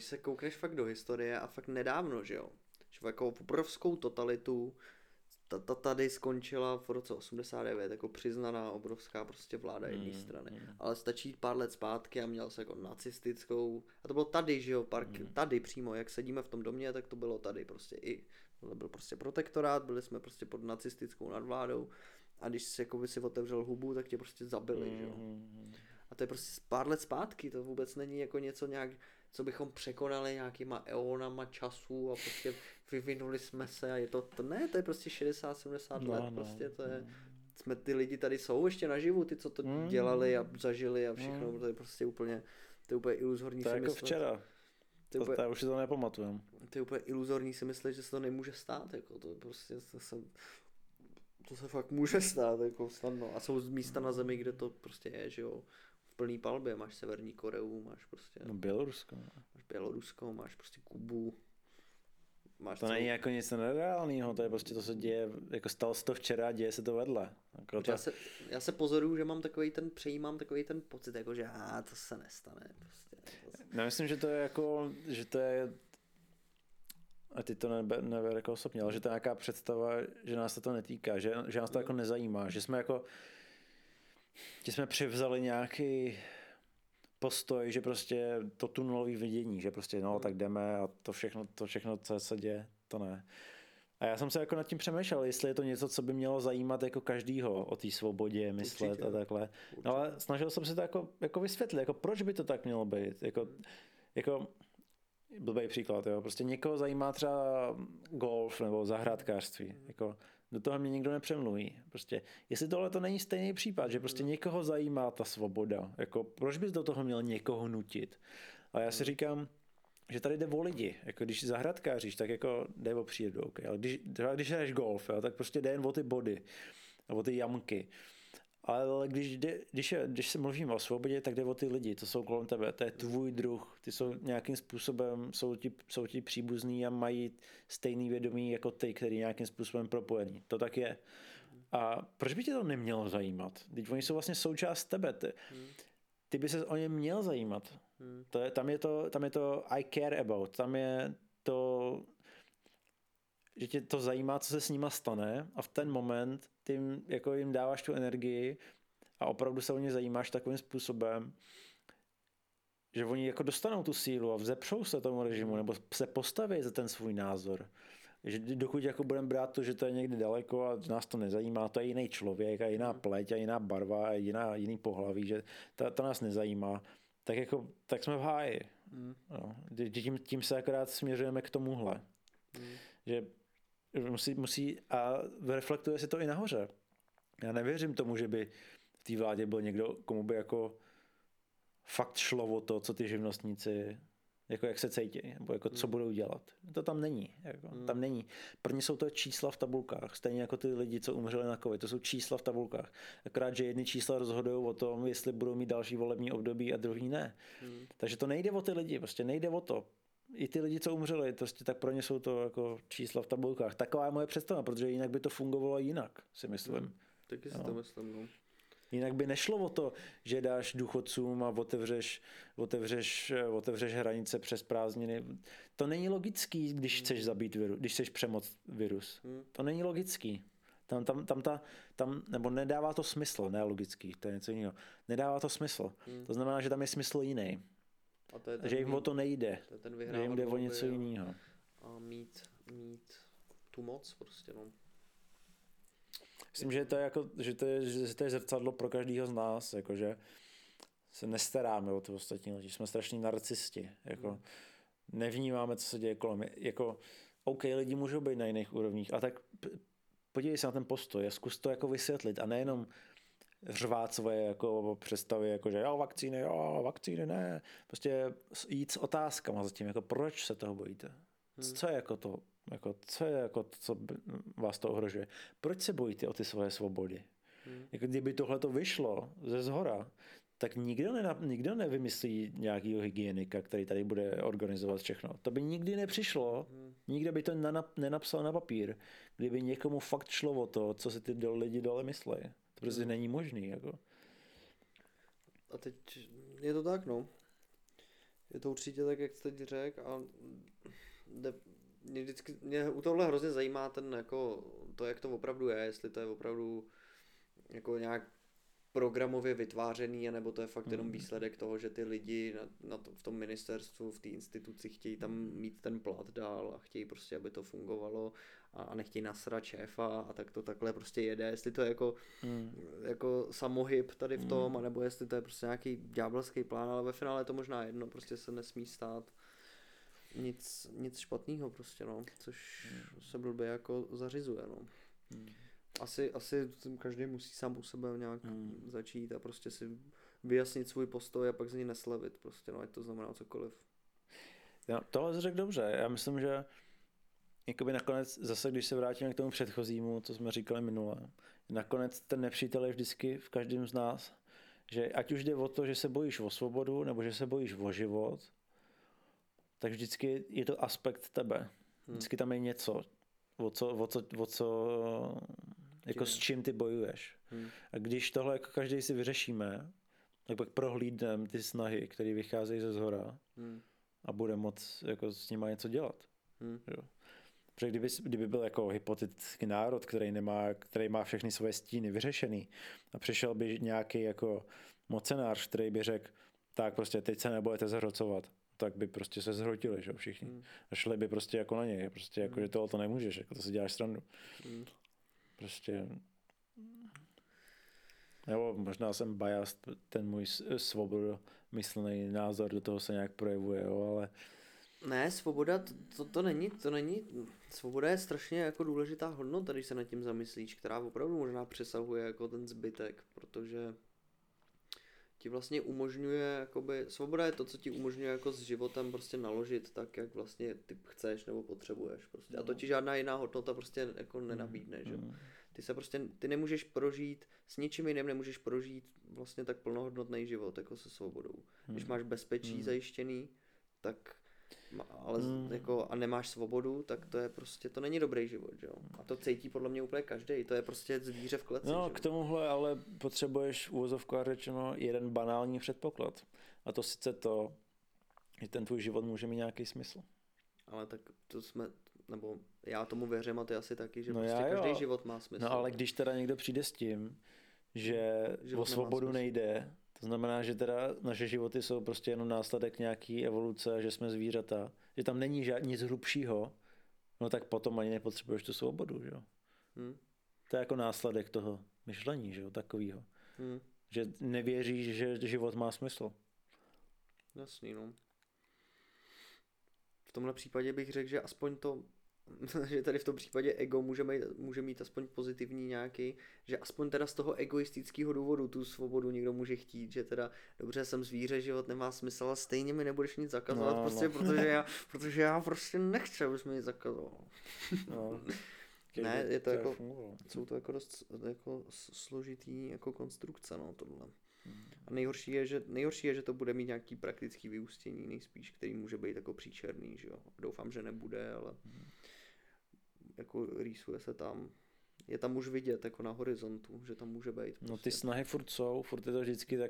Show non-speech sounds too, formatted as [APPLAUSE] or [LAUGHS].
Když se koukneš fakt do historie a fakt nedávno, že jo, že jako obrovskou totalitu ta, ta tady skončila v roce 89 jako přiznaná obrovská prostě vláda jedné mm, strany. Mm. Ale stačí pár let zpátky a měl se jako nacistickou, a to bylo tady, že jo, park, mm. tady přímo, jak sedíme v tom domě, tak to bylo tady prostě i, to byl prostě protektorát, byli jsme prostě pod nacistickou nadvládou a když jsi jako by si otevřel hubu, tak tě prostě zabili, mm. že jo. Mm, a to je prostě pár let zpátky, to vůbec není jako něco nějak, co bychom překonali nějakýma eonama času a prostě vyvinuli jsme se a je to, to ne, to je prostě 60-70 no, let, no, prostě to je, jsme ty lidi tady jsou ještě naživu, ty co to mm. dělali a zažili a všechno, mm. to je prostě úplně, to je úplně iluzorní To je jako myslet. včera. To, je úplně, to, to už si to nepamatujem. To je úplně iluzorní si myslet, že se to nemůže stát, jako to prostě to se, to se fakt může stát, jako snadno. A jsou místa na zemi, kde to prostě je, že jo plný palbě, máš Severní Koreu, máš prostě... No Bělorusko. Máš Bělorusko, máš prostě Kubu, Máš to celou... není jako nic nereálného, to je prostě to se děje, jako stalo se to včera a děje se to vedle. Jako to... já, se, já se pozoruju, že mám takový ten, přejímám takový ten pocit, jako že á, to se nestane. Prostě. No, myslím, že to je jako, že to je a ty to nebe, neber jako osobně, ale že to je nějaká představa, že nás to, to netýká, že, že nás to jako nezajímá, že jsme jako že jsme převzali nějaký postoj, že prostě to tunelový vidění, že prostě no, tak jdeme a to všechno, to všechno, co se děje, to ne. A já jsem se jako nad tím přemýšlel, jestli je to něco, co by mělo zajímat jako každýho o té svobodě myslet Určitě. a takhle. No ale snažil jsem se to jako, jako vysvětlit, jako proč by to tak mělo být. Jako, jako blbý příklad, jo. Prostě někoho zajímá třeba golf nebo zahrádkářství. Jako, do toho mě nikdo nepřemluví. Prostě, jestli tohle to není stejný případ, že prostě někoho zajímá ta svoboda, jako proč bys do toho měl někoho nutit? A já si říkám, že tady jde o lidi. Jako když zahradkáříš, tak jako jde o přírodu. Okay? Ale když, když hraješ golf, jo, tak prostě jde jen o ty body o ty jamky. Ale když, jde, když, je, když se mluvím o svobodě, tak jde o ty lidi, to jsou kolem tebe, to je tvůj druh, ty jsou nějakým způsobem, jsou ti, jsou ti příbuzní a mají stejný vědomí jako ty, který nějakým způsobem propojený. To tak je. A proč by tě to nemělo zajímat? Teď oni jsou vlastně součást tebe. Ty, ty by se o ně měl zajímat. To je, tam, je to, tam je to I care about, tam je to že tě to zajímá, co se s nima stane a v ten moment ty jim, jako jim dáváš tu energii a opravdu se o ně zajímáš takovým způsobem, že oni jako dostanou tu sílu a vzepřou se tomu režimu nebo se postaví za ten svůj názor. Že dokud jako budeme brát to, že to je někde daleko a nás to nezajímá, to je jiný člověk a jiná hmm. pleť a jiná barva a jiná, jiný pohlaví, že to, to nás nezajímá, tak, jako, tak jsme v háji. Mm. No, tím, tím se akorát směřujeme k tomuhle. Mm. Že musí, musí a reflektuje se to i nahoře. Já nevěřím tomu, že by v té vládě byl někdo, komu by jako fakt šlo o to, co ty živnostníci jako jak se cítí, nebo jako co hmm. budou dělat. To tam není. Jako, hmm. Tam není. Pro ně jsou to čísla v tabulkách, stejně jako ty lidi, co umřeli na COVID. To jsou čísla v tabulkách. Akorát, že jedny čísla rozhodují o tom, jestli budou mít další volební období a druhý ne. Hmm. Takže to nejde o ty lidi, prostě nejde o to i ty lidi, co umřeli, prostě tak pro ně jsou to jako čísla v tabulkách. Taková je moje představa, protože jinak by to fungovalo jinak, si myslím. Hmm, taky si no. to myslím, no. Jinak by nešlo o to, že dáš důchodcům a otevřeš, otevřeš, otevřeš hranice přes prázdniny. To není logický, když hmm. chceš zabít virus, když chceš přemoc virus. Hmm. To není logický. Tam, tam, tam, ta, tam, nebo nedává to smysl, ne logický, to je něco jiného. Nedává to smysl. Hmm. To znamená, že tam je smysl jiný. A to je ten že jim o to nejde. To je ten že jim jde o něco jiného. A mít, mít tu moc prostě, no. Myslím, že to je, jako, že to je, že to je zrcadlo pro každého z nás, jakože se nestaráme o ty ostatní lidi, jsme strašní narcisti, jako hmm. nevnímáme, co se děje kolem. Jako, OK, lidi můžou být na jiných úrovních, a tak podívej se na ten postoj a zkus to jako vysvětlit a nejenom řvát svoje jako představy, jako že jo, vakcíny, jo, vakcíny, ne. Prostě jít s otázkama zatím, jako proč se toho bojíte? Hmm. Co je jako to, jako, co je jako to, co vás to ohrožuje? Proč se bojíte o ty svoje svobody? Hmm. Jako kdyby tohle to vyšlo ze zhora, tak nikdo, ne, nikdo nevymyslí nějakého hygienika, který tady bude organizovat všechno. To by nikdy nepřišlo, hmm. nikdo by to nenapsal na papír, kdyby někomu fakt šlo o to, co si ty lidi dole myslí. To prostě není možný. Jako. A teď je to tak, no. Je to určitě tak, jak jste teď řekl a jde, mě, vždycky, mě u tohle hrozně zajímá ten jako to, jak to opravdu je, jestli to je opravdu jako nějak programově vytvářený, nebo to je fakt jenom hmm. výsledek toho, že ty lidi na, na to, v tom ministerstvu, v té instituci chtějí tam mít ten plat dál a chtějí prostě, aby to fungovalo a, a nechtějí nasrat šéfa a tak to takhle prostě jede, jestli to je jako, hmm. jako samohyb tady v tom, hmm. anebo jestli to je prostě nějaký ďábelský plán, ale ve finále je to možná jedno, prostě se nesmí stát nic, nic špatného prostě, no, což hmm. se blbě jako zařizuje, no. Hmm asi, asi každý musí sám u sebe nějak hmm. začít a prostě si vyjasnit svůj postoj a pak z něj neslevit prostě, no ať to znamená cokoliv. No, tohle jsi řekl dobře, já myslím, že jakoby nakonec, zase když se vrátíme k tomu předchozímu, co jsme říkali minule, nakonec ten nepřítel je vždycky v každém z nás, že ať už jde o to, že se bojíš o svobodu, nebo že se bojíš o život, tak vždycky je to aspekt tebe. Hmm. Vždycky tam je něco, o co, o co, o co jako s čím ty bojuješ. Hmm. A když tohle jako každý si vyřešíme, tak pak prohlídneme ty snahy, které vycházejí ze zhora hmm. a bude moc jako s nimi něco dělat. Hmm. Jo. Protože kdyby, kdyby byl jako hypotetický národ, který, nemá, který má všechny svoje stíny vyřešený a přišel by nějaký jako mocenář, který by řekl, tak prostě teď se nebudete zhrocovat, tak by prostě se zhrotili, že všichni. Hmm. A šli by prostě jako na něj, prostě jako, hmm. že tohle to nemůžeš, jako to si děláš stranu. Hmm. Prostě. Nebo možná jsem biased, ten můj myslný názor do toho se nějak projevuje, jo, ale ne, svoboda, to, to, to není, to není, svoboda je strašně jako důležitá hodnota, když se nad tím zamyslíš, která opravdu možná přesahuje jako ten zbytek, protože ti vlastně umožňuje, jakoby, svoboda je to, co ti umožňuje jako s životem prostě naložit tak, jak vlastně ty chceš nebo potřebuješ prostě. A to ti žádná jiná hodnota prostě jako nenabídne, mm. že? Mm. Ty se prostě, ty nemůžeš prožít, s ničím jiným nemůžeš prožít vlastně tak plnohodnotný život jako se svobodou. Když máš bezpečí zajištěný, tak ale hmm. jako, a nemáš svobodu, tak to je prostě, to není dobrý život, jo. A to cítí podle mě úplně každý. To je prostě zvíře v kleci. No, že? k tomuhle ale potřebuješ úvozovka řečeno jeden banální předpoklad. A to sice to, že ten tvůj život může mít nějaký smysl. Ale tak to jsme, nebo já tomu věřím a ty asi taky, že no prostě každý jo. život má smysl. No ale když teda někdo přijde s tím, že život o svobodu nejde, to znamená, že teda naše životy jsou prostě jenom následek nějaký evoluce, že jsme zvířata, že tam není žád, nic hrubšího, no tak potom ani nepotřebuješ tu svobodu, že jo. Hmm. To je jako následek toho myšlení, že jo, takovýho. Hmm. Že nevěříš, že život má smysl. Jasný, no. V tomhle případě bych řekl, že aspoň to [LAUGHS] že tady v tom případě ego může mít, může mít aspoň pozitivní nějaký, že aspoň teda z toho egoistického důvodu tu svobodu někdo může chtít, že teda dobře jsem zvíře, život nemá smysl, ale stejně mi nebudeš nic zakazovat, no, prostě, no. protože, já, [LAUGHS] protože já prostě nechci, abys mi nic zakazoval. No. [LAUGHS] ne, je to, to jako, jsou to jako dost jako složitý jako konstrukce, no tohle. Hmm. A nejhorší je, že, nejhorší je, že to bude mít nějaký praktický vyústění nejspíš, který může být jako příčerný, že jo. Doufám, že nebude, ale... Hmm jako rýsuje se tam. Je tam už vidět jako na horizontu, že tam může být. Prostě. No ty prostě. snahy furt jsou, furt je to vždycky tak